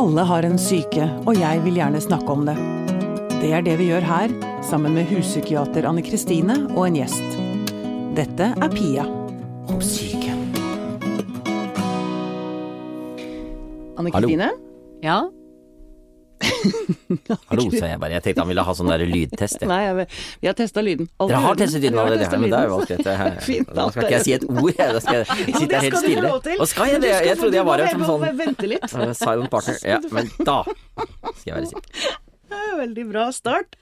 Alle har en syke, og jeg vil gjerne snakke om det. Det er det vi gjør her, sammen med huspsykiater Anne Kristine og en gjest. Dette er Pia om syke. Anne Kristine? Ja, Hallo, sa jeg bare. Jeg tenkte han ville ha sånn der lydtest. Nei, jeg, vi har testa lyden. Alle Dere har testet lyden allerede, Ja, men det er jo alt greit. det. Fint, Da skal ikke jeg si et ord, jeg. Da skal jeg Ja, sitte det her helt skal du få stille. lov til. Og skal jeg det? Jeg trodde jeg var her som sånn Vente litt. uh, silent partner. Ja, men da skal jeg være stille. Det Veldig bra start.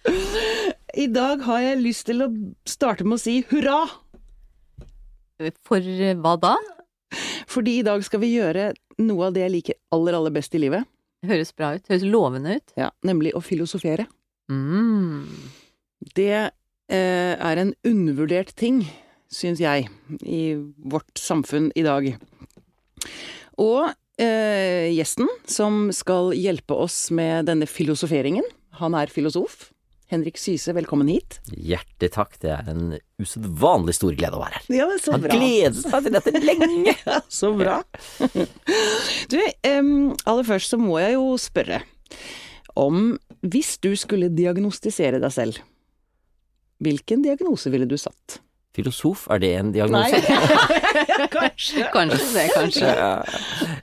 I dag har jeg lyst til å starte med å si hurra, for eh, hva da? fordi i dag skal vi gjøre noe av det jeg liker aller, aller best i livet. Høres bra ut. Høres lovende ut. Ja, nemlig å filosofere. Mm. Det eh, er en undervurdert ting, syns jeg, i vårt samfunn i dag. Og eh, gjesten som skal hjelpe oss med denne filosoferingen, han er filosof. Henrik Syse, velkommen hit. Hjertelig takk. Det er en usedvanlig stor glede å være her. Ja, men så Jeg har gledet meg til dette lenge. Så bra. Du, um, aller først så må jeg jo spørre om hvis du skulle diagnostisere deg selv, hvilken diagnose ville du satt? Filosof, er det en diagnose? kanskje. Kanskje det, kanskje.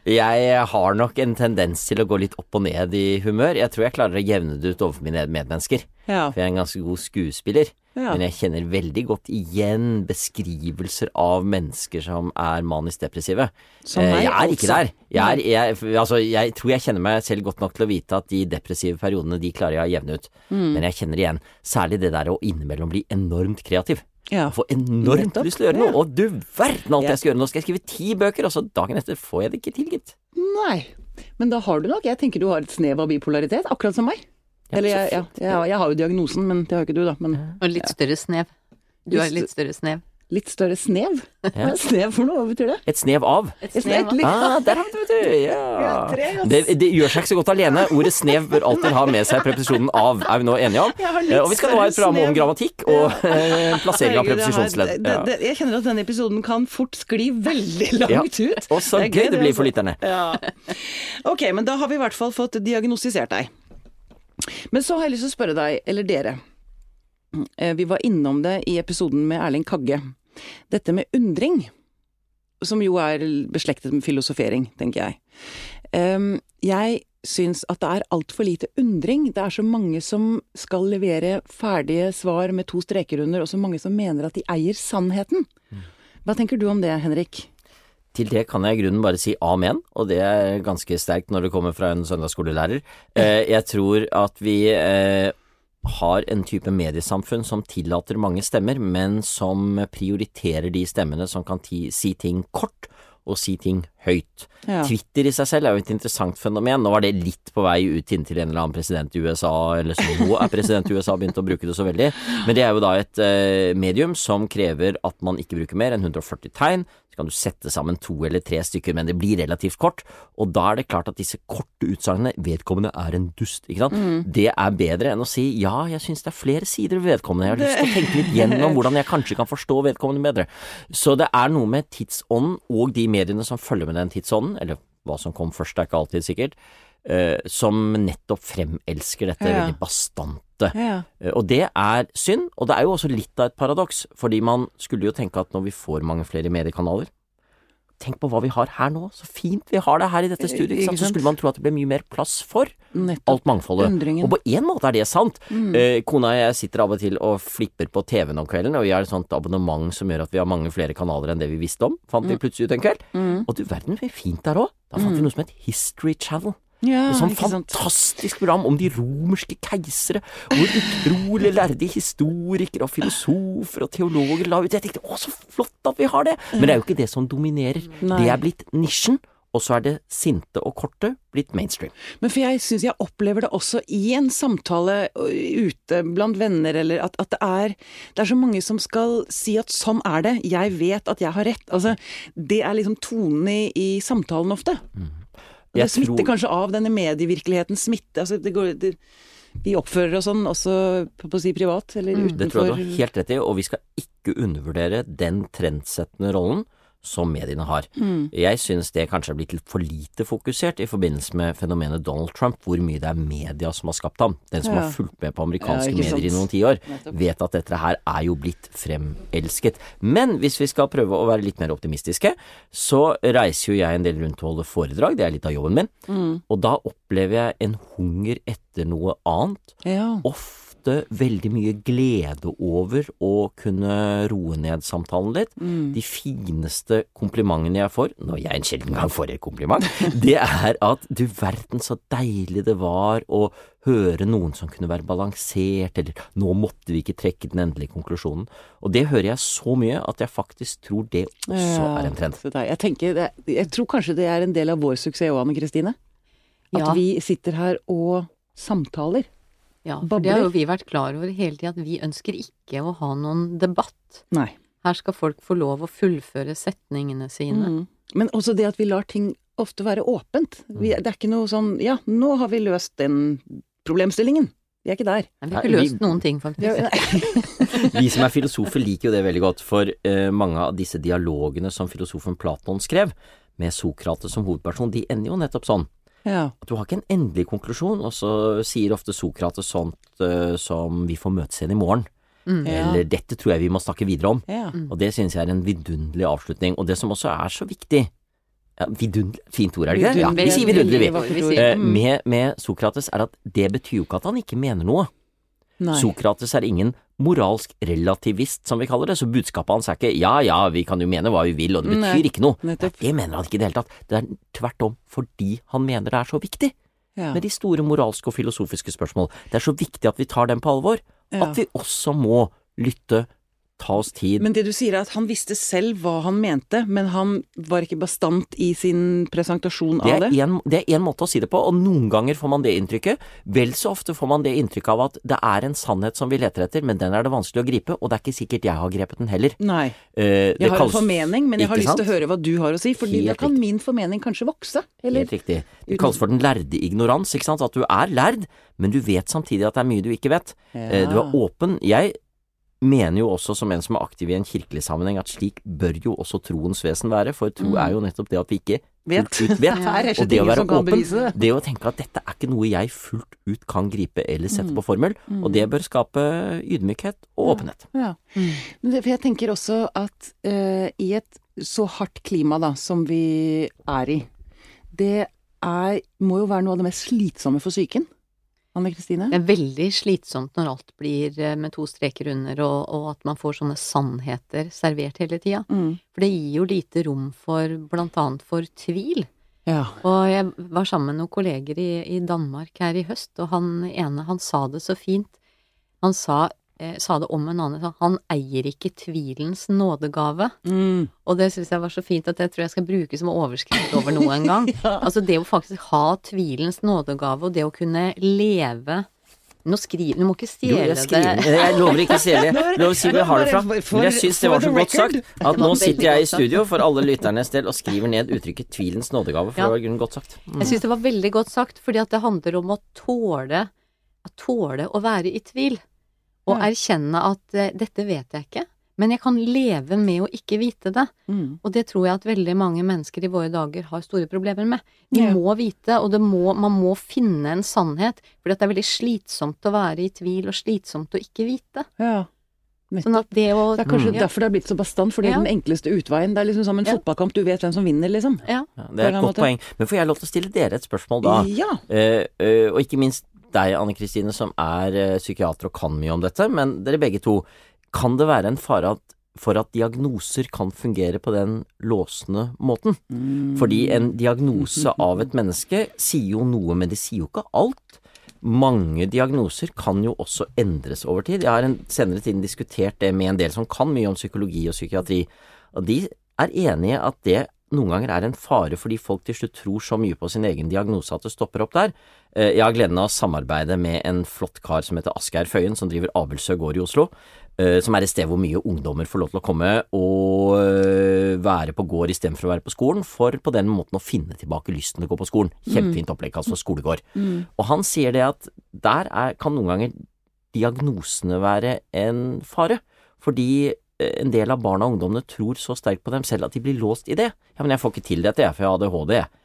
Jeg har nok en tendens til å gå litt opp og ned i humør. Jeg tror jeg klarer å jevne det ut overfor mine medmennesker. Ja. For jeg er en ganske god skuespiller. Ja. Men jeg kjenner veldig godt igjen beskrivelser av mennesker som er manisk depressive. Som Eh, meg, jeg er ikke altså. der. Jeg, er, jeg, altså, jeg tror jeg kjenner meg selv godt nok til å vite at de depressive periodene, de klarer jeg å jevne ut. Mm. Men jeg kjenner igjen særlig det der å innimellom bli enormt kreativ. Ja. Jeg får enormt lyst til å gjøre noe. ja. Og du verden alt Ja. jeg skal gjøre. Nå skal jeg skrive ti bøker, og så dagen etter får jeg det ikke til, gitt. Nei, men da har du nok Jeg tenker du har et snev av bipolaritet, akkurat som meg. Ja, Eller jeg, ja, jeg, jeg har jo diagnosen, men det har jo ikke du, da. Men Og litt større snev. Du har litt større snev. Litt større snev? Ja. snev for noe? Hva betyr det? Et snev av. Et Et snev, snev, Ah, der har vi det, vet. Ja. Det, det gjør seg ikke så godt alene. Ordet snev bør alltid ha med seg preposisjonen av, er vi nå enige om? Jeg har litt Eh, Og vi skal nå ha et program om grammatikk og ja. plassering av preposisjonsledd. Ja. Jeg kjenner at denne episoden kan fort skli veldig Ja. langt ut. Og så Det gøy det blir altså. for lytterne. Ja. Ok, men da har vi i hvert fall fått diagnostisert deg. Men så har jeg lyst til å spørre deg, eller dere. Eh, Vi var innom det i episoden med Erling Kagge. Dette med undring, som jo er beslektet med filosofering, tenker jeg. Jeg syns at det er altfor lite undring. Det er så mange som skal levere ferdige svar med to streker under, og så mange som mener at de eier sannheten. Hva tenker du om det, Henrik? Til det kan jeg i grunnen bare si amen, og det er ganske sterkt når det kommer fra en søndagsskolelærer. Eh, jeg tror at vi eh, har en type mediesamfunn som tillater mange stemmer, men som prioriterer de stemmene som kan ti si ting kort og si ting høyt. Ja. Twitter i seg selv er jo et interessant fenomen. Nå var det litt på vei ut inntil en eller annen president i USA, eller som nå er president i USA, begynte å bruke det så veldig. Men det er jo da et eh, medium som krever at man ikke bruker mer enn 140 tegn. Så kan du sette sammen to eller tre stykker, men det blir relativt kort. Og da er det klart at disse korte utsagnene Vedkommende er en dust, ikke sant. Det er bedre enn å si ja, jeg syns det er flere sider ved vedkommende. Jeg har lyst til å tenke litt gjennom hvordan jeg kanskje kan forstå vedkommende bedre. Så det er noe med tidsånden og de mediene som følger med den tidsånden, eller hva som kom først er ikke alltid sikkert, eh, som nettopp fremelsker dette Ja. veldig bastante. Ja. Eh, Og det er synd, og det er jo også litt av et paradoks, fordi man skulle jo tenke at når vi får mange flere mediekanaler Tenk på hva vi har her nå, så fint vi har det her i dette studiet, ikke sant? så skulle man tro at det ble mye mer plass for Nettopp. alt mangfoldet. Undringen. Og på en måte er det sant. Eh, kona og jeg sitter av og til og flipper på TV-en om kvelden, og vi har et sånt abonnement som gjør at vi har mange flere kanaler enn det vi visste om, fant vi plutselig ut en kveld. Og du verden, så fint der er òg. Da fant vi noe som het History Channel. Ja, Et sånt fantastisk program om de romerske keisere, hvor utrolig lærde historikere og filosofer og teologer la ut. Jeg tenkte å, så flott at vi har det! Men det er jo ikke det som dominerer. Nei. Det er blitt nisjen, og så er det sinte og korte blitt mainstream. Men for jeg syns jeg opplever det også i en samtale ute blant venner, eller at, at det er Det er så mange som skal si at sånn er det, jeg vet at jeg har rett. Altså, det er liksom tonen i, i samtalen ofte. Og det smitter tror- kanskje av denne medievirkeligheten. Smitte, altså det går det, Vi oppfører oss sånn også på å si privat, eller utenfor. Det tror jeg du har helt rett i, og vi skal ikke undervurdere den trendsettende rollen som mediene har. Mm. Jeg synes det kanskje er blitt litt for lite fokusert i forbindelse med fenomenet Donald Trump, hvor mye det er media som har skapt ham. Den som Ja. har fulgt med på amerikanske Ja, medier i noen tiår, vet at dette her er jo blitt fremelsket. Men hvis vi skal prøve å være litt mer optimistiske, så reiser jo jeg en del rundt og holder foredrag, det er litt av jobben min, Mm. og da opplever jeg en hunger etter noe annet Ja. Ofte veldig mye glede over å kunne roe ned samtalen litt. Mm. De fineste komplimentene jeg får, når jeg en sjelden gang får et kompliment, det er at du verden så deilig det var å høre noen som kunne være balansert, eller nå måtte vi ikke trekke den endelige konklusjonen. Og det hører jeg så mye at jeg faktisk tror det også Ja, er en trend. Jeg, tenker, jeg tror kanskje det er en del av vår suksess òg, Anne Kristine. At Ja. vi sitter her og samtaler. Ja, for det har jo vi vært klar over hele tida, at vi ønsker ikke å ha noen debatt. Nei. Her skal folk få lov å fullføre setningene sine. Mm. Men også det at vi lar ting ofte være åpent. Vi, det er ikke noe sånn ja, nå har vi løst den problemstillingen. Vi er ikke der. Nei, vi har Nei, ikke vi- løst noen ting, faktisk. Ja. Vi som er filosofer liker jo det veldig godt, for uh, mange av disse dialogene som filosofen Platon skrev, med Sokrates som hovedperson, de ender jo nettopp sånn. Ja. At du har ikke en endelig konklusjon, og så sier ofte Sokrates sånt uh, som 'vi får møtes igjen i morgen', Mm. Ja. eller 'dette tror jeg vi må snakke videre om'. ja. Og det synes jeg er en vidunderlig avslutning. Og det som også er så viktig ja, Vidunderlig, fint ord, er det ikke det? Ja, vi sier vidunderlig, vi. Mm. med, med Sokrates er at det betyr jo ikke at han ikke mener noe. Nei. Sokrates er ingen moralsk relativist, som vi kaller det, så budskapet hans er ikke ja ja, vi kan jo mene hva vi vil, og det betyr Nei, ikke noe. nettopp. Det mener han ikke i det hele tatt. Det er tvert om fordi han mener det er så viktig Ja. med de store moralske og filosofiske spørsmål. Det er så viktig at vi tar dem på alvor, Ja. at vi også må lytte, ta oss tid. Men det du sier er at han visste selv hva han mente, men han var ikke bastant i sin presentasjon Det av er, det? en, det er en måte å si det på, og noen ganger får man det inntrykket. Vel så ofte får man det inntrykket av at det er en sannhet som vi leter etter, men den er det vanskelig å gripe, og det er ikke sikkert jeg har grepet den heller. Nei. Eh, Jeg har en formening, men jeg har lyst til å høre hva du har å si, fordi da kan min formening kanskje vokse. Eller? Helt riktig. Det kalles for den lærde ignorans, ikke sant. At du er lærd, men du vet samtidig at det er mye du ikke vet. Eh, Du er åpen. Jeg mener jo også som en som er aktiv i en kirkelig sammenheng, at slik bør jo også troens vesen være, for tro er jo nettopp det at vi ikke Vet. ut vet. Det er Og det å være åpen, det. det å tenke at dette er ikke noe jeg fullt ut kan gripe eller sette på formel, og det bør skape ydmykhet og åpenhet. Ja. Men det, for jeg tenker også at uh, i et så hardt klima da, som vi er i, det er, må jo være noe av det mest slitsomme for psyken. Anne Kristine? Det er veldig slitsomt når alt blir eh, med to streker under, og, og at man får sånne sannheter servert hele tida. Mm. For det gir jo lite rom for blant annet for tvil. Ja. Og jeg var sammen med noen kolleger i, i Danmark her i høst, og han ene, han sa det så fint. Han sa, eh, sa det om en annen, han eier ikke tvilens nådegave. Mm. Og det syns jeg var så fint at det tror jeg skal bruke som overskrift over noe en gang. Altså det å faktisk ha tvilens nådegave, og det å kunne leve Nå skriver Du må ikke stjele jeg det. Jeg lover ikke å stjele. Lov å si hvor jeg har det fra. Men jeg syns det var så godt sagt at nå sitter jeg i studio for alle lytternes del og skriver ned uttrykket 'tvilens nådegave', for Ja. det var grunnen godt sagt. Mm. Jeg syns det var veldig godt sagt, fordi at det handler om å tåle å tåle å være i tvil. Og erkjenne at eh, dette vet jeg ikke, men jeg kan leve med å ikke vite det. Mm. Og det tror jeg at veldig mange mennesker i våre dager har store problemer med. De Ja. må vite, og det må, man må finne en sannhet, for det er veldig slitsomt å være i tvil, og slitsomt å ikke vite. ja. Sånn at det å Det er kanskje Mm. derfor det har blitt så bastant, for det er Ja. den enkleste utveien. Det er liksom som en Ja. fotballkamp, du vet hvem som vinner, liksom. Ja. Ja, det er et godt måte. poeng. Men får jeg lov til å stille dere et spørsmål da? Ja. Uh, uh, og ikke minst deg, Anne Kristine, som er eh, psykiater og kan mye om dette, men dere begge to. Kan det være en fare at, for at diagnoser kan fungere på den låsende måten? Mm. Fordi en diagnose av et menneske sier jo noe, men det sier jo ikke alt. Mange diagnoser kan jo også endres over tid. Jeg har en senere tiden diskutert det med en del som kan mye om psykologi og psykiatri, og de er enige at det noen ganger er en fare fordi folk til slutt tror så mye på sin egen diagnose at det stopper opp der. Eh, Jeg har gleden av å samarbeide med en flott kar som heter Asgeir Føyen, som driver Abelsø gård i Oslo. eh, Som er et sted hvor mye ungdommer får lov til å komme og eh, være på gård istedenfor å være på skolen, for på den måten å finne tilbake lysten til å gå på skolen. Kjempefint opplegg, altså skolegård. Mm. Og han sier det at der er, kan noen ganger diagnosene være en fare. Fordi en del av barna og ungdommene tror så sterkt på dem selv at de blir låst i det. Ja, men jeg får ikke til dette, jeg, for jeg har ADHD.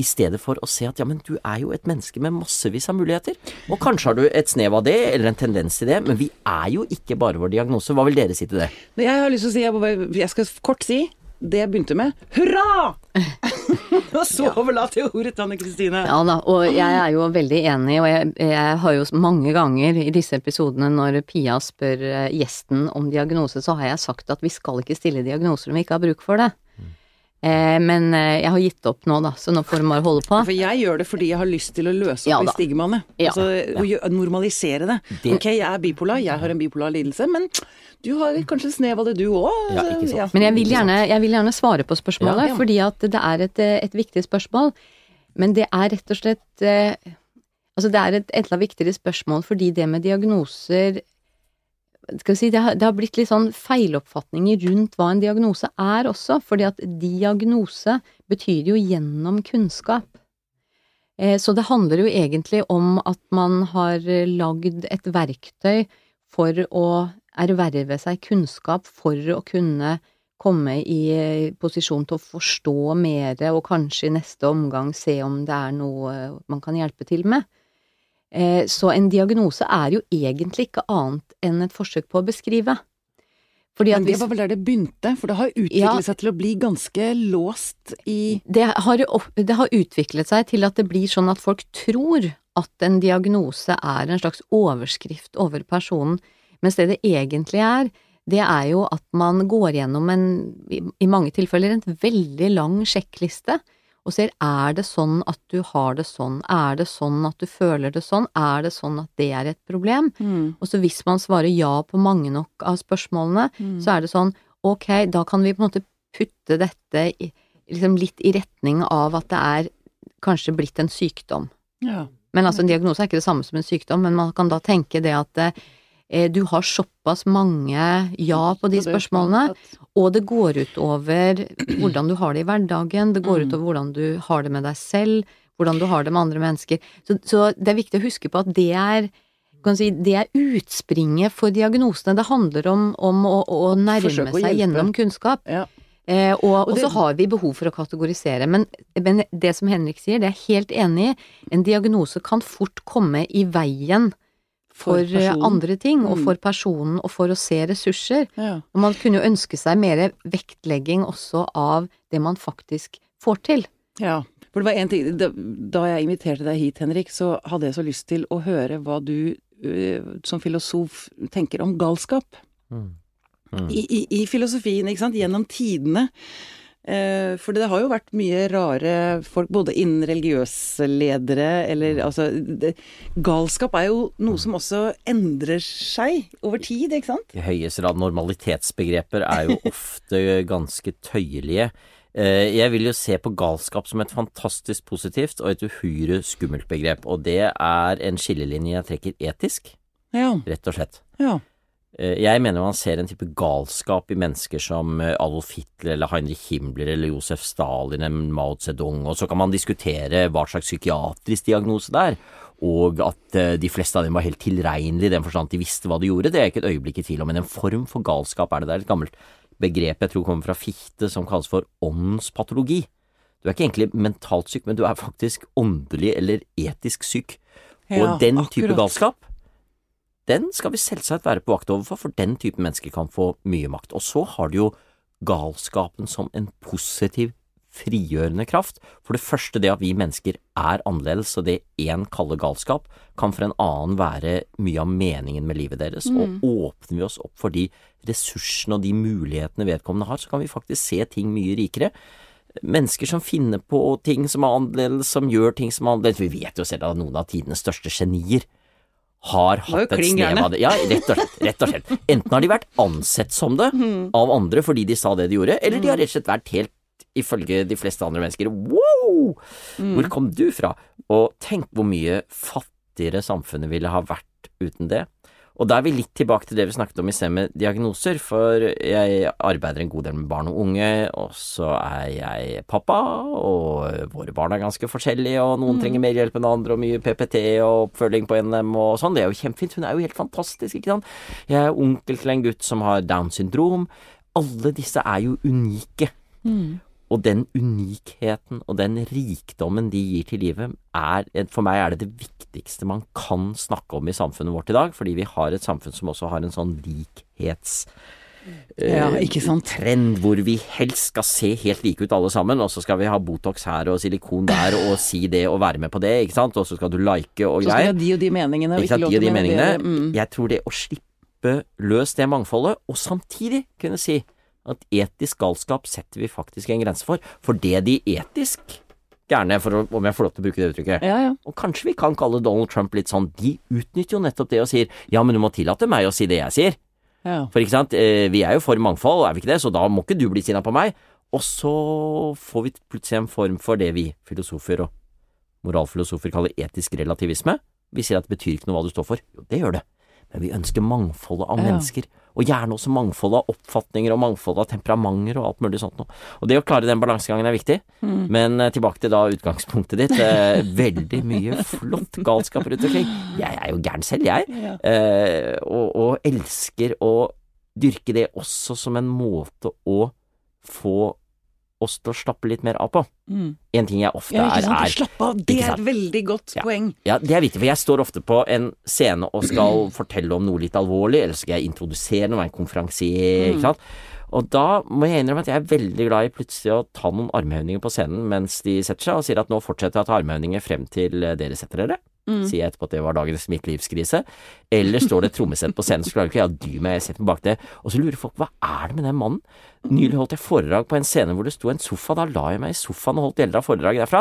I stedet for å se at ja, men du er jo et menneske med massevis av muligheter. Og kanskje har du et snev av det, eller en tendens til det, men vi er jo ikke bare vår diagnose. Hva vil dere si til det? Jeg har lyst til å si, jeg skal kort si det jeg begynte med. Hurra! og så overlater jeg ordet til Anne Kristine. Ja da, og jeg er jo veldig enig, og jeg, jeg har jo mange ganger i disse episodene når Pia spør eh, gjesten om diagnose, så har jeg sagt at vi skal ikke stille diagnoser om vi ikke har bruk for det. Eh, men eh, jeg har gitt opp nå, da, så nå får bare holde på. For jeg gjør det fordi jeg har lyst til å løse opp Ja i stigmaene. Ja. Altså ja. normalisere det. Det- Ok, jeg er bipolar, jeg har en bipolar lidelse, men du har kanskje snev av det du òg. Ja. Men jeg vil gjerne, jeg vil gjerne svare på spørsmålet, fordi at det er et, eh, et viktig spørsmål. Men det er rett og slett Altså, det er et enda viktigere spørsmål fordi det med diagnoser skal vi si, det har, det har blitt litt sånn feiloppfatninger rundt hva en diagnose er også, fordi at diagnose betyr jo gjennom kunnskap. Eh, Så det handler jo egentlig om at man har eh, lagd et verktøy for å erverve seg kunnskap for å kunne komme i eh, posisjon til å forstå mer, og kanskje i neste omgang se om det er noe man kan hjelpe til med. Eh, Så en diagnose er jo egentlig ikke annet enn et forsøk på å beskrive. Men det var vel der det begynte, for det har utviklet Ja. seg til å bli ganske låst i det har, det har utviklet seg til at det blir sånn at folk tror at en diagnose er en slags overskrift over personen, mens det det egentlig er, det er jo at man går gjennom en, i, i mange tilfeller, en veldig lang sjekkliste, og ser er det sånn at du har det sånn, er det sånn at du føler det sånn, er det sånn at det er et problem? Og så hvis man svarer ja på mange nok av spørsmålene, så er det sånn ok, da kan vi på en måte putte dette i, liksom litt i retning av at det er kanskje blitt en sykdom. Ja. Men altså en diagnose er ikke det samme som en sykdom, men man kan da tenke det at eh, du har såpass mange ja på de spørsmålene, og det går ut over hvordan du har det i hverdagen, det går ut over hvordan du har det med deg selv, hvordan du har det med andre mennesker. Så, så det er viktig å huske på at det er kan si, det er utspringet for diagnosene. Det handler om, om å, å nærme å seg gjennom kunnskap. Ja. Eh, og, og, Og det- så har vi behov for å kategorisere. Men, men det som Henrik sier, det er jeg helt enig i. En diagnose kan fort komme i veien for, eh, personen. andre ting, og Mm. for personen, og for å se ressurser. Ja. Og man kunne jo ønske seg mer vektlegging også av det man faktisk får til. Ja, for det var én ting Da, jeg inviterte deg hit, Henrik, så hadde jeg så lyst til å høre hva du øh, som filosof tenker om galskap. Mm. Mm. I, i, I filosofien, ikke sant, gjennom tidene. Eh, for det har jo vært mye rare folk, både innen religiøse ledere eller altså det, Galskap er jo noe som også endrer seg over tid, ikke sant? I høyeste grad normalitetsbegreper er jo ofte ganske tøyelige. Eh, Jeg vil jo se på galskap som et fantastisk positivt og et uhyre skummelt begrep, og det er en skillelinje jeg trekker etisk, Ja. rett og slett. ja. Eh, Jeg mener man ser en type galskap i mennesker som eh, Adolf Hitler eller Heinrich Himmler eller Josef Stalin eller Mao Zedong, og så kan man diskutere hva slags psykiatrisk diagnose det er, og at eh, de fleste av dem var helt tilregnelige i den forstand at de visste hva de gjorde, det er jeg ikke et øyeblikk i tvil om, men en form for galskap er det. Det er et gammelt begrep jeg tror kommer fra Fichte som kalles for åndspatologi. Du er ikke egentlig mentalt syk, men du er faktisk åndelig eller etisk syk. Ja, og den type akkurat. galskap, den skal vi selvsagt være på vakt overfor, for den type mennesker kan få mye makt. Og så har du jo galskapen som en positiv, frigjørende kraft. For det første det at vi mennesker er annerledes, og det én kaller galskap, kan for en annen være mye av meningen med livet deres. Og åpner vi oss opp for de ressursene og de mulighetene vedkommende har, så kan vi faktisk se ting mye rikere mennesker som finner på ting som er annerledes, som gjør ting som er annerledes. Vi vet jo selv at noen av tidenes største genier har hatt et snev av det. Ja, rett og slett. Rett og slett. Enten har de vært ansett som det av andre fordi de sa det de gjorde, eller de har rett og slett vært helt, ifølge de fleste andre mennesker, wow! Hvor kom du fra? Og tenk hvor mye fattigere samfunnet ville ha vært uten det. Og da er vi litt tilbake til det vi snakket om i sted med diagnoser, for jeg arbeider en god del med barn og unge, og så er jeg pappa, og våre barn er ganske forskjellige, og noen trenger mer hjelp enn andre, og mye PPT og oppfølging på NM og sånn. Det er jo kjempefint, hun er jo helt fantastisk, ikke sant. Jeg er onkel til en gutt som har Downs syndrom. Alle disse er jo unike. Og den unikheten og den rikdommen de gir til livet, er For meg er det det viktigste man kan snakke om i samfunnet vårt i dag, fordi vi har et samfunn som også har en sånn likhets... Ja, eh. Trend hvor vi helst skal se helt like ut alle sammen, og så skal vi ha Botox her og silikon der og si det og være med på det, ikke sant, og så skal du like og Så skal vi ha de og de meningene, og Ikke ikke lov til de å mene det. Mm. Jeg tror det å slippe løs det mangfoldet, og samtidig kunne si at etisk galskap setter vi faktisk en grense for. For det de etisk gærne, om jeg får lov til å bruke det uttrykket, Ja, ja. og kanskje vi kan kalle Donald Trump litt sånn, de utnytter jo nettopp det og sier ja, men du må tillate meg å si det jeg sier. ja. For ikke sant, eh, vi er jo for mangfold, er vi ikke det, så da må ikke du bli sinna på meg. Og så får vi plutselig en form for det vi filosofer og moralfilosofer kaller etisk relativisme. Vi sier at det betyr ikke noe hva du står for. Jo, det gjør det. Men vi ønsker mangfoldet av mennesker, og gjerne også mangfoldet av oppfatninger og mangfoldet av temperamenter og alt mulig sånt noe. Og det å klare den balansegangen er viktig. Mm. Men eh, tilbake til da utgangspunktet ditt. Eh, veldig mye flott galskap rundt omkring. Jeg er jo gæren selv, jeg. Ja. Eh, og, og elsker å dyrke det også som en måte å få oss til å slappe litt mer av på. Mm. En ting jeg ofte Ja, ikke er, sant. er Slapp av, det er et veldig godt Ja. poeng. Ja, det er viktig, for jeg står ofte på en scene og skal fortelle om noe litt alvorlig, eller skal jeg introdusere noe, være en konferansier, Mm. ikke sant. Og da må jeg innrømme at jeg er veldig glad i plutselig å ta noen armhevninger på scenen mens de setter seg, og sier at nå fortsetter jeg å ta armhevninger frem til eh, dere setter dere. Mm. Sier jeg etterpå at det var dagens midtlivskrise. Eller står det et trommesett på scenen, så klarer ikke jeg å dy meg, jeg setter meg bak det. Og så lurer folk hva er det med den mannen? Nylig holdt jeg foredrag på en scene hvor det sto en sofa, da la jeg meg i sofaen og holdt deler av foredraget derfra.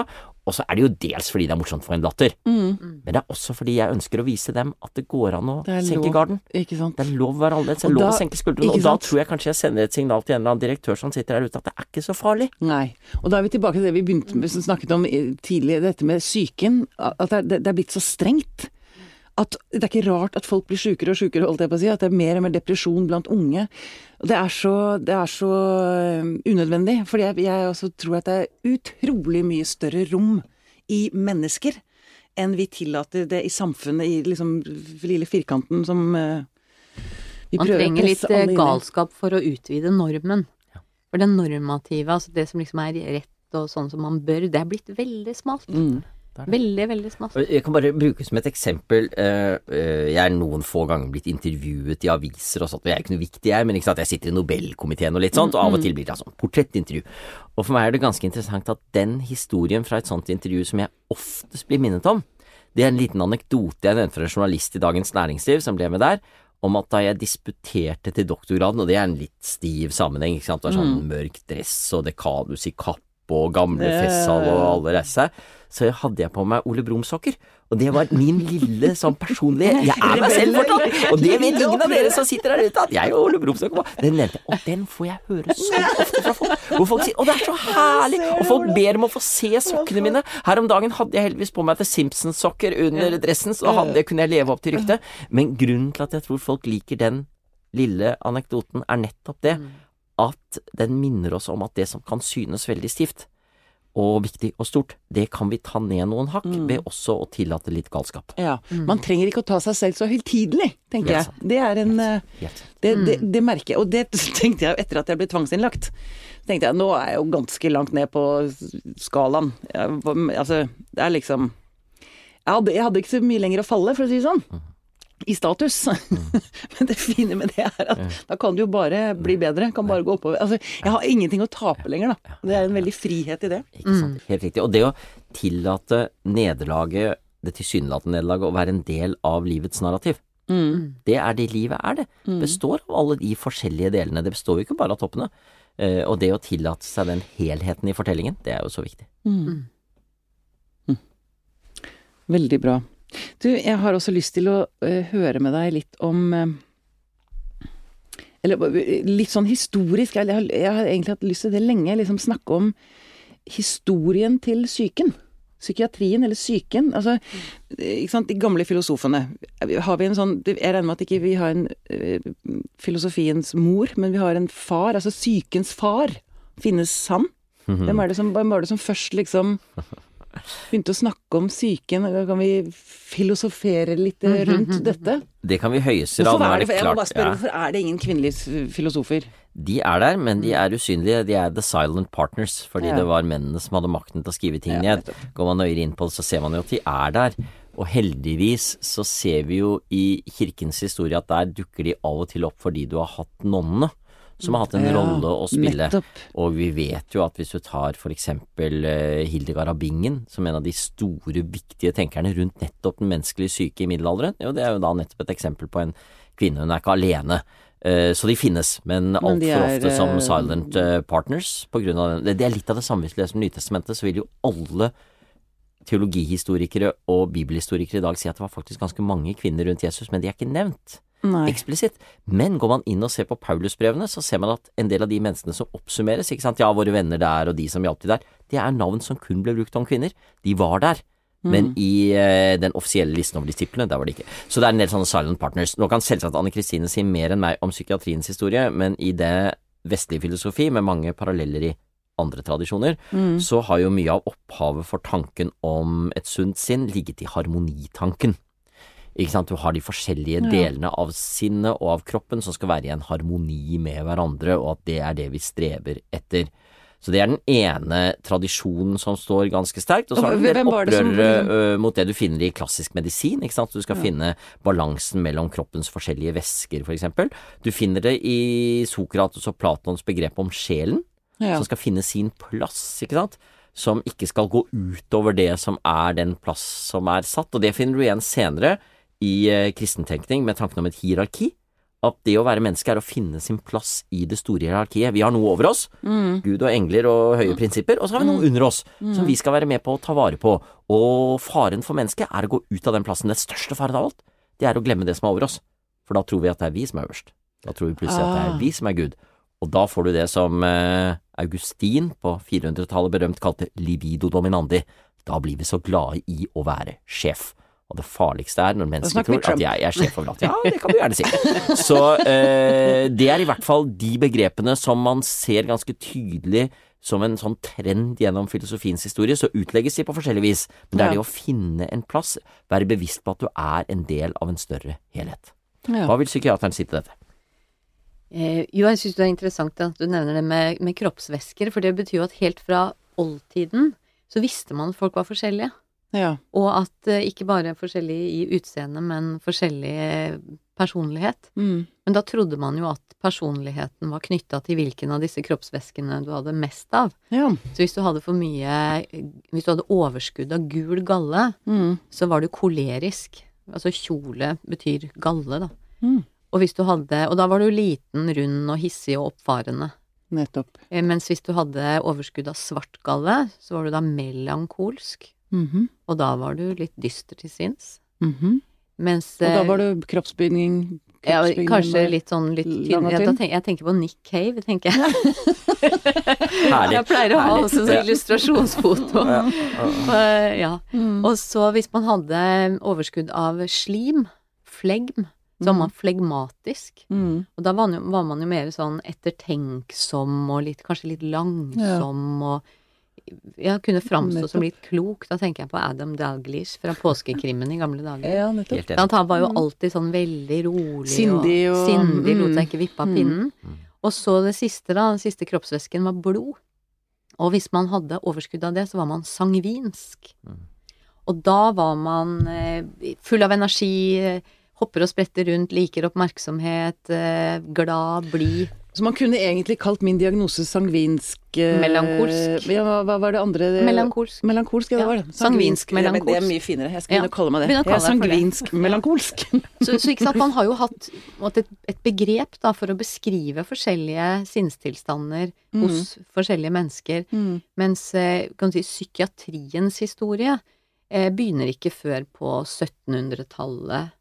Og så er det jo dels fordi det er morsomt for en latter, Mm. men det er også fordi jeg ønsker å vise dem at det går an å senke lov. garden. Ikke sant. Det er lov å være annerledes, det er lov å senke skuldrene. Og da tror jeg kanskje jeg sender et signal til en eller annen direktør som sitter der ute at det er ikke så farlig. Nei. Og da er vi tilbake til det vi begynte med, som snakket om tidlig, dette med psyken. At det er, det er blitt så strengt. At det er ikke rart at folk blir sjukere og sjukere, holdt jeg på å si. At det er mer og mer depresjon blant unge. Og det er så, det er så øh, unødvendig. For jeg, jeg også tror at det er utrolig mye større rom i mennesker enn vi tillater det i samfunnet, i liksom lille firkanten som øh, vi Man prøver å trenger litt presse alle eh, inn i. galskap for å utvide normen. For det normative, altså det som liksom er rett og sånn som man bør, det er blitt veldig smalt. Mm. Veldig, veldig smalt. Jeg kan bare bruke som et eksempel eh, eh, Jeg er noen få ganger blitt intervjuet i aviser og sånt, jeg er ikke noe viktig, jeg, men ikke sant, jeg sitter i Nobelkomiteen og litt sånt, og av og til blir det sånn portrettintervju. Og for meg er det ganske interessant at den historien fra et sånt intervju som jeg oftest blir minnet om, det er en liten anekdote jeg nevnte fra en journalist i Dagens Næringsliv som ble med der, om at da jeg disputerte til doktorgraden, og det er en litt stiv sammenheng, ikke sant, det var sånn mørk dress og dekanus i kapp og gamle festhall og alle reiste så hadde jeg på meg Ole Brumm-sokker. Og det var min lille sånn personlige Jeg er meg selv fortsatt! Og det vet ingen av dere som sitter der ute, at jeg og Ole var Den nevnte jeg, og den får jeg høre så ofte fra folk. Hvor folk sier 'Å, det er så herlig!' Og folk ber om å få se sokkene mine. Her om dagen hadde jeg heldigvis på meg The Simpsons-sokker under dressen, så hadde, kunne jeg leve opp til ryktet. Men grunnen til at jeg tror folk liker den lille anekdoten, er nettopp det at den minner oss om at det som kan synes veldig stivt og viktig og stort, det kan vi ta ned noen hakk ved også å tillate litt galskap. Ja. Man trenger ikke å ta seg selv så høytidelig, tenker jeg. Det er en eh, det, det, det merker jeg, og det tenkte jeg etter at jeg ble tvangsinnlagt. tenkte jeg, nå er jeg jo ganske langt ned på skalaen. Jeg, altså, det er liksom jeg hadde, jeg hadde ikke så mye lenger å falle, for å si det sånn. I status. Men det fine med det er at da kan du jo bare bli bedre. Kan bare gå oppover. Altså, jeg har ingenting å tape lenger, da. Det er en veldig frihet i det. Ikke sant? Helt riktig. Og det å tillate nederlaget, det tilsynelatende nederlaget, å være en del av livets narrativ. Det er det livet er, det. Består av alle de forskjellige delene. Det består jo ikke bare av toppene. Eh, og det å tillate seg den helheten i fortellingen, det er jo så viktig. Veldig bra. Du, jeg har også lyst til å eh, høre med deg litt om eh, Eller eh, litt sånn historisk. Jeg, har- jeg har egentlig hatt lyst til det lenge. Liksom snakke om historien til psyken. psykiatrien, eller psyken. Altså, ikke sant, de gamle filosofene. Har vi en sånn Jeg regner med at ikke vi har en uh, filosofiens mor, men vi har en far. Altså psykens far. Finnes han? Mhm. Hvem, er det som, hvem var det som først liksom begynte å snakke om psyken? Kan vi filosofere litt eh, rundt dette? Det kan vi høyeste grad. Nå er det, jeg må bare spørre, ja. hvorfor er det ingen kvinnelige filosofer? De er der, men de er usynlige. De er the silent partners, fordi Ja. det var mennene som hadde makten til å skrive ting Ja, ned. Går man nøyere inn på det, så ser man jo at de er der. Og heldigvis så ser vi jo i kirkens historie at der dukker de av og til opp fordi du har hatt nonnene. Som har hatt en Ja, rolle å spille. nettopp. Og vi vet jo at hvis du tar for eksempel eh, Hildegard av Bingen som en av de store, viktige tenkerne rundt nettopp den menneskelige syke i middelalderen, jo det er jo da nettopp et eksempel på en kvinne. Hun er ikke alene. Eh, Så de finnes, men altfor ofte som eh, silent partners. På grunn av den. Det er litt av det samme hvis du leser Nytestamentet, så vil jo alle teologihistorikere og bibelhistorikere i dag si at det var faktisk ganske mange kvinner rundt Jesus, men de er ikke nevnt. Eksplisitt. Men går man inn og ser på Paulusbrevene, så ser man at en del av de menneskene som oppsummeres, ikke sant, ja, våre venner der og de som hjalp til der, det er navn som kun ble brukt om kvinner. De var der. Men i eh, den offisielle listen over disiplene, der var de ikke. Så det er en del sånne silent partners. Nå kan selvsagt Anne Kristine si mer enn meg om psykiatriens historie, men i det vestlige filosofi, med mange paralleller i andre tradisjoner, så har jo mye av opphavet for tanken om et sunt sinn ligget i harmonitanken. Ikke sant, du har de forskjellige delene av sinnet og av kroppen som skal være i en harmoni med hverandre, og at det er det vi streber etter. Så det er den ene tradisjonen som står ganske sterkt, og så har du en del Hvem var det som- opprørere mot det du finner i klassisk medisin, ikke sant. Du skal finne balansen mellom kroppens forskjellige væsker, for eksempel. Du finner det i Sokrates og Platons begrep om sjelen Ja. som skal finne sin plass, ikke sant? Som ikke skal gå utover det som er den plass som er satt. Og det finner du igjen senere i eh, kristentenkning med tanken om et hierarki. At det å være menneske er å finne sin plass i det store hierarkiet. Vi har noe over oss, Gud og engler og høye prinsipper, og så har vi noe under oss som vi skal være med på å ta vare på. Og faren for mennesket er å gå ut av den plassen. Det største faren av alt, det er å glemme det som er over oss. For da tror vi at det er vi som er øverst. Da tror vi plutselig at det Ah. er vi som er Gud. Og da får du det som eh, Augustin på 400-tallet berømt kalte libido dominandi. Da blir vi så glade i å være sjef. Og det farligste er når mennesker tror at jeg er sjef over alt. Ja, det kan du gjerne si. Så eh, det er i hvert fall de begrepene som man ser ganske tydelig som en sånn trend gjennom filosofiens historie, så utlegges de på forskjellig vis. Men det er det å finne en plass, være bevisst på at du er en del av en større helhet. Hva vil psykiateren si til dette? Eh, jo, jeg syns det er interessant at du nevner det med, med kroppsvæsker, for det betyr jo at helt fra oldtiden så visste man at folk var forskjellige. Ja. Og at eh, ikke bare forskjellig i utseende, men forskjellig eh, personlighet. Mm. Men da trodde man jo at personligheten var knytta til hvilken av disse kroppsvæskene du hadde mest av. ja. Så hvis du hadde for mye Hvis du hadde overskudd av gul galle, Mm. så var du kolerisk. Altså kjole betyr galle, da. Mm. Og hvis du hadde Og da var du liten, rund og hissig og oppfarende. Nettopp. Eh, Mens hvis du hadde overskudd av svart galle, så var du da melankolsk. Mhm. Og da var du litt dyster til sinns. Mhm. Mens Og da eh, var du kroppsbygning ja, kanskje litt sånn litt tynn. jeg tenker på Nick Cave, tenker jeg. Herlig. Jeg pleier å ha også sånn illustrasjonsfoto. Eh, ja. Mm. Og så hvis man hadde overskudd av slim, flegm, så var man flegmatisk. Mm. Og da var man, jo, var man jo mer sånn ettertenksom og litt, kanskje litt langsom og ja, kunne framstå som litt klok. Da tenker jeg på Adam Dalglish fra påskekrimmen i gamle dager. Ja, nettopp. Han var jo alltid sånn veldig rolig Sindig og- sindig, lot mm. seg ikke vippe av pinnen. Og så det siste, da, den siste kroppsvæsken var blod. Og hvis man hadde overskudd av det, så var man sangvinsk. Og da var man eh, full av energi, eh, hopper og spretter rundt, liker oppmerksomhet, eh, glad, blid. Så man kunne egentlig kalt min diagnose sangvinsk eh, Melankolsk. Ja, hva, hva var det andre? Melankolsk. Melankolsk, ja, det var det. Sangvinsk, Ja, men Det er mye finere. Jeg skal Ja. begynne å kalle meg det. Jeg er kalle for det. sangvinsk melankolsk. Så, så ikke sant, man har jo hatt et, et begrep da, for å beskrive forskjellige sinnstilstander hos forskjellige mennesker. Mm. Mens eh, kan si, psykiatriens historie eh, begynner ikke før på 1700-tallet.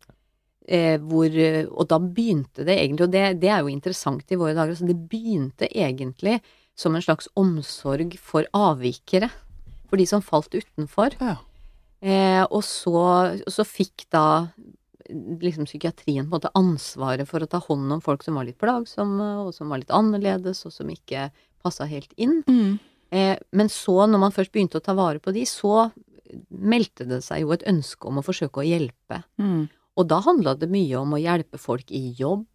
Eh, hvor, og da begynte det egentlig, og det, det er jo interessant i våre dager, altså det begynte egentlig som en slags omsorg for avvikere. for de som falt utenfor. Ja. Eh, og så, så fikk da liksom psykiatrien på en måte ansvaret for å ta hånd om folk som var litt plagsomme, og som var litt annerledes, og som ikke passa helt inn. Mm. Eh, men så, når man først begynte å ta vare på de, så meldte det seg jo et ønske om å forsøke å hjelpe. Mm. Og da handla det mye om å hjelpe folk i jobb,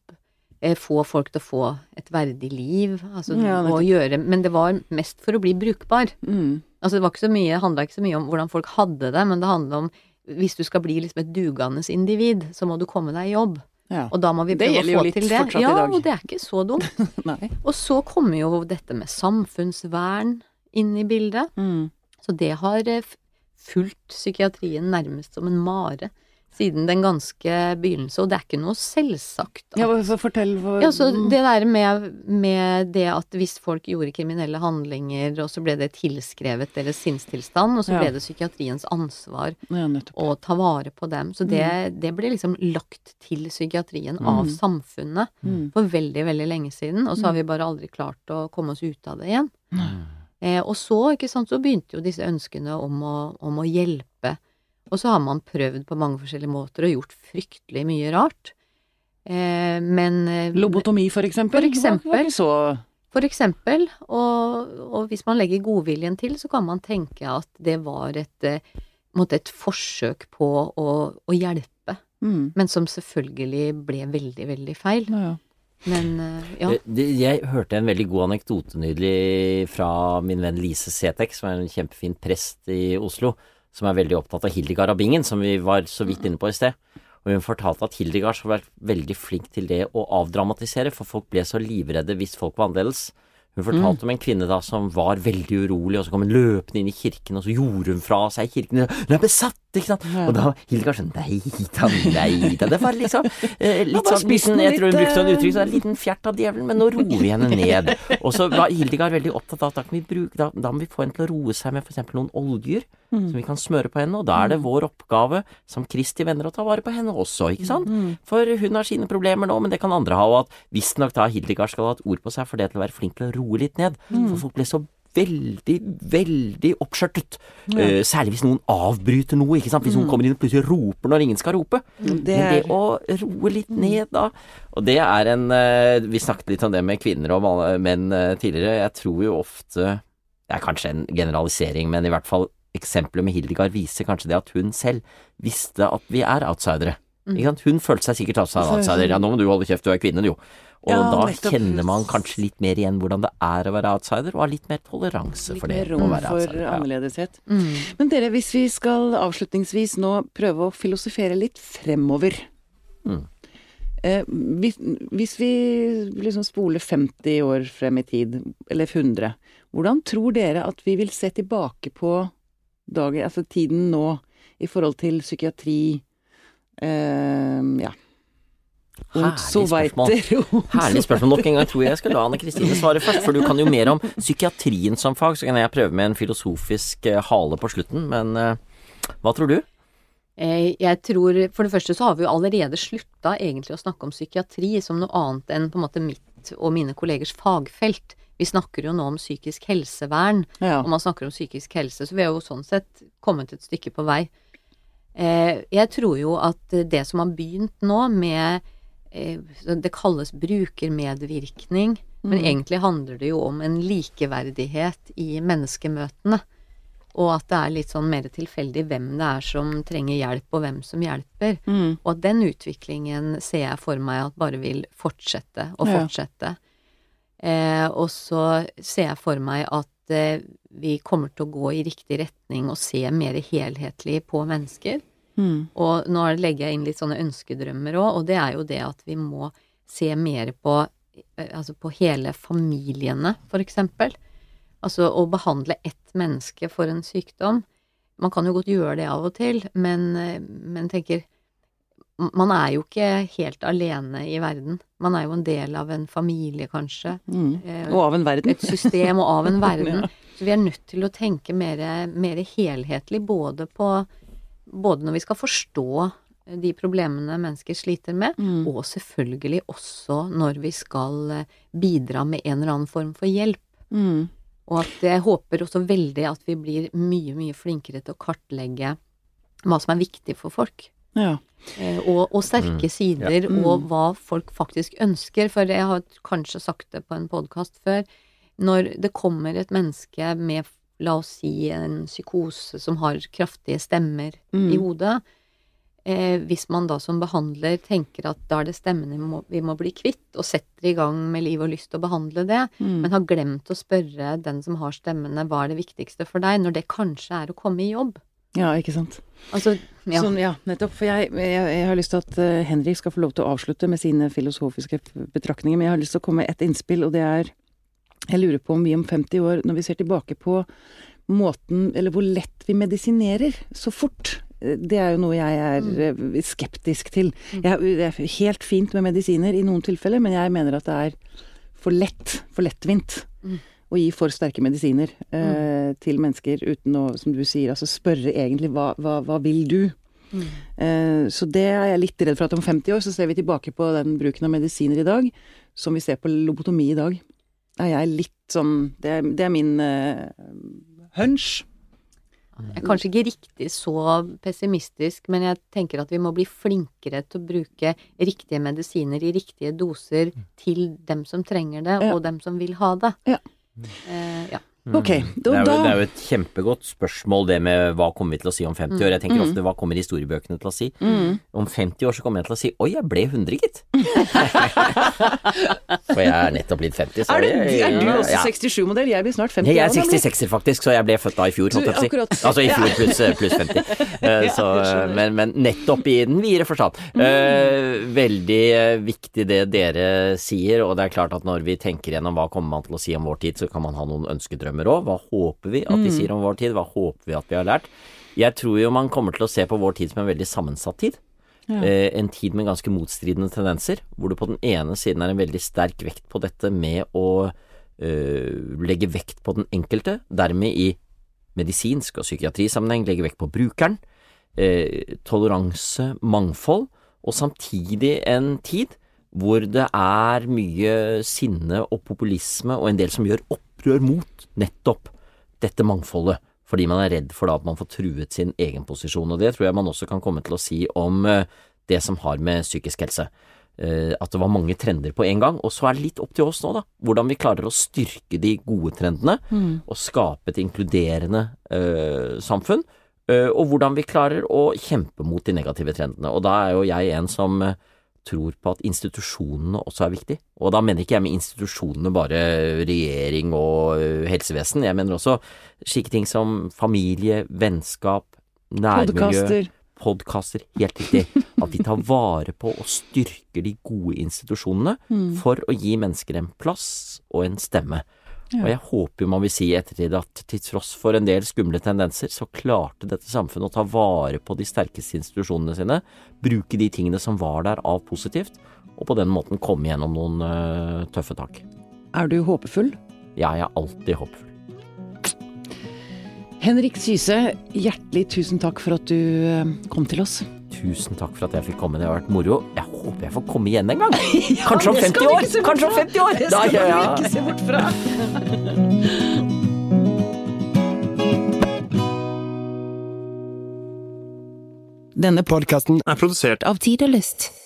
eh, få folk til å få et verdig liv, altså Ja, å gjøre Men det var mest for å bli brukbar. Mm. Altså det var ikke så mye, handla ikke så mye om hvordan folk hadde det, men det handla om hvis du skal bli liksom et dugende individ, så må du komme deg i jobb. Ja. Og da må vi prøve å få til det. ja, og det er ikke så dumt. Og så kommer jo dette med samfunnsvern inn i bildet. Mm. Så det har eh, fulgt psykiatrien nærmest som en mare siden den ganske begynnelse, og det er ikke noe selvsagt. at- Ja, hva- fortell for... ja, så det der med, med det at hvis folk gjorde kriminelle handlinger, og så ble det tilskrevet deres sinnstilstand, og så Ja. ble det psykiatriens ansvar Ja, å ta vare på dem. Så det, det ble liksom lagt til psykiatrien av samfunnet Mm. for veldig, veldig lenge siden, og så har vi bare aldri klart å komme oss ut av det igjen. Eh, og så, ikke sant, så begynte jo disse ønskene om å, om å hjelpe. Og så har man prøvd på mange forskjellige måter og gjort fryktelig mye rart. Eh, men eh, Lobotomi, for eksempel. For eksempel. For eksempel, og, og hvis man legger godviljen til, så kan man tenke at det var et, eh, et forsøk på å, å hjelpe, mm. men som selvfølgelig ble veldig, veldig feil. ja, ja. Men eh, ja. Jeg hørte en veldig god anekdote nylig fra min venn Lise Setek, som er en kjempefin prest i Oslo, som er veldig opptatt av Hildegard av Bingen, som vi var så vidt inne på i sted. Og hun fortalte at Hildegard har vært veldig flink til det å avdramatisere, for folk ble så livredde hvis folk var annerledes. Hun fortalte om en kvinne da som var veldig urolig, og så kom hun løpende inn i kirken, og så gjorde hun fra seg kirken. Hun er besatt, ikke sant? Og da Hildegard sånn Nei da, nei da. Det var liksom eh, litt sånn liten, Jeg tror hun brukte sånn eh, uttrykk, så det er en liten fjert av djevelen, men nå roer vi henne ned. Og så var Hildegard veldig opptatt av at da, kan vi bruke, da, da må vi få henne til å roe seg med f.eks. noen oljer som vi kan smøre på henne, og da er det vår oppgave som Kristi venner å ta vare på henne også, ikke sant? For hun har sine problemer nå, men det kan andre ha, og at visstnok da Hildegard skal ha et ord på seg for det til å være flink til å roe litt ned, for folk ble så veldig, veldig oppskjørtet. Eh, særlig hvis noen avbryter noe, ikke sant. Hvis noen kommer inn og plutselig roper når ingen skal rope. Det Men det er å roe litt ned da Og det er en uh, Vi snakket litt om det med kvinner og menn uh, tidligere. Jeg tror jo ofte Det er kanskje en generalisering, men i hvert fall eksempelet med Hildegard viser kanskje det at hun selv visste at vi er outsidere. Ikke sant? Hun følte seg sikkert outsider. Ja, nå må du holde kjeft, du er kvinne, jo. Og Ja, da nettopp. kjenner man kanskje litt mer igjen hvordan det er å være outsider, og har litt mer toleranse litt for det. mer å rom være for outsider. Ja. annerledeshet. Mm. Men dere, hvis vi skal avslutningsvis nå prøve å filosofere litt fremover Mm. eh, hvis, hvis vi liksom spoler 50 år frem i tid, eller 100, hvordan tror dere at vi vil se tilbake på dagen, altså tiden nå, i forhold til psykiatri eh, Ja. Herlig spørsmål. Herlig spørsmål. Nok en gang tror jeg jeg skal la Anne Kristine svare først, for du kan jo mer om psykiatrien som fag, så kan jeg prøve med en filosofisk eh, hale på slutten, men eh, hva tror du? Eh, Jeg tror, For det første så har vi jo allerede slutta egentlig å snakke om psykiatri som noe annet enn på en måte mitt og mine kollegers fagfelt. Vi snakker jo nå om psykisk helsevern, Ja. og man snakker om psykisk helse, så vi har jo sånn sett kommet et stykke på vei. Eh, Jeg tror jo at det som har begynt nå med Det kalles brukermedvirkning, men egentlig handler det jo om en likeverdighet i menneskemøtene. Og at det er litt sånn mer tilfeldig hvem det er som trenger hjelp, og hvem som hjelper. Mm. Og at den utviklingen ser jeg for meg at bare vil fortsette og Ja. fortsette. Eh, og så ser jeg for meg at eh, vi kommer til å gå i riktig retning og se mer helhetlig på mennesker. Mm. Og nå legger jeg inn litt sånne ønskedrømmer òg, og det er jo det at vi må se mer på eh, altså på hele familiene, for eksempel. Altså å behandle ett menneske for en sykdom. Man kan jo godt gjøre det av og til, men, eh, men tenker Man er jo ikke helt alene i verden. Man er jo en del av en familie, kanskje. Mm. Eh, Og av en verden. et system og av en verden. Ja. Så vi er nødt til å tenke mer, mer helhetlig, både på Både når vi skal forstå de problemene mennesker sliter med, Mm. og selvfølgelig også når vi skal eh, bidra med en eller annen form for hjelp. Mm. Og at jeg håper også veldig at vi blir mye, mye flinkere til å kartlegge hva som er viktig for folk. Ja. Eh, og, og sterke sider, og hva folk faktisk ønsker. For jeg har kanskje sagt det på en podkast før. Når det kommer et menneske med, la oss si, en psykose som har kraftige stemmer i hodet, eh, hvis man da som behandler tenker at da er det stemmene vi må, vi må bli kvitt, og setter i gang med liv og lyst til å behandle det, men har glemt å spørre den som har stemmene, hva er det viktigste for deg, når det kanskje er å komme i jobb. ja, ikke sant. Altså, ja. Sånn, ja, nettopp. For jeg, jeg, jeg har lyst til at eh, Henrik skal få lov til å avslutte med sine filosofiske betraktninger, men jeg har lyst til å komme med ett innspill, og det er Jeg lurer på om vi om 50 år, når vi ser tilbake på måten, eller hvor lett vi medisinerer så fort eh, det er jo noe jeg er eh, skeptisk til. Jeg, det er helt fint med medisiner i noen tilfeller, men jeg mener at det er for lett, for lettvint å gi for sterke medisiner eh, til mennesker uten å, som du sier, altså spørre egentlig hva, hva, hva vil du? Eh, så det er jeg litt redd for at om 50 år så ser vi tilbake på den bruken av medisiner i dag, som vi ser på lobotomi i dag. Er jeg litt sånn Det er, det er min uh, hunch. Jeg er kanskje ikke riktig så pessimistisk, men jeg tenker at vi må bli flinkere til å bruke riktige medisiner i riktige doser til dem som trenger det, Ja. og dem som vil ha det. Ja. Uh, ja. Ok, Det er, jo, det er jo et kjempegodt spørsmål det med hva kommer vi til å si om 50 år. Jeg tenker ofte hva kommer historiebøkene til å si? Om 50 år så kommer jeg til å si oi, jeg ble 100 gitt. For jeg er nettopp blitt 50, så er, det, jeg- er du også ja. 67-modell? Jeg blir snart 50. Jeg er 66-er faktisk, så jeg ble født da i fjor, Du. Altså i fjor pluss plus 50. Eh, Så, men, men nettopp i den videre forstand. Eh, veldig eh, viktig det dere sier, og det er klart at når vi tenker gjennom hva kommer man til å si om vår tid, så kan man ha noen ønskedrømmer òg. Hva håper vi at de sier om vår tid? Hva håper vi at vi har lært? Jeg tror jo man kommer til å se på vår tid som en veldig sammensatt tid. Eh, en tid med ganske motstridende tendenser, hvor det på den ene siden er en veldig sterk vekt på dette med å øh, legge vekt på den enkelte, dermed i medisinsk og psykiatrisammenheng legge vekt på brukeren, eh, toleranse, mangfold, og samtidig en tid hvor det er mye sinne og populisme og en del som gjør opprør mot nettopp dette mangfoldet, fordi man er redd for da at man får truet sin egen posisjon. Og det tror jeg man også kan komme til å si om eh, det som har med psykisk helse. Eh, At det var mange trender på en gang. Og så er det litt opp til oss nå, da. Hvordan vi klarer å styrke de gode trendene, og skape et inkluderende uh, samfunn. Uh, Og hvordan vi klarer å kjempe mot de negative trendene. Og da er jo jeg en som eh, tror på at institusjonene også er viktig. Og da mener ikke jeg med institusjonene bare regjering og helsevesen. Jeg mener også slike ting som familie, vennskap, nærmiljø, Podkaster. Helt riktig. At vi tar vare på og styrker de gode institusjonene for å gi mennesker en plass og en stemme. Og jeg håper jo man vil si i ettertid at til tross for en del skumle tendenser, så klarte dette samfunnet å ta vare på de sterkeste institusjonene sine, bruke de tingene som var der av positivt, og på den måten komme gjennom noen uh, tøffe tak. Er du håpefull? Ja, Jeg er alltid håpefull. Henrik Syse, hjertelig tusen takk for at du eh, kom til oss. Tusen takk for at jeg fikk komme, det har vært moro. Jeg håper jeg får komme igjen en gang! Kanskje om 50 år! Kanskje om 50 år! Det skal du ikke se bort fra. Denne Podkasten er produsert av Tid og Lyst.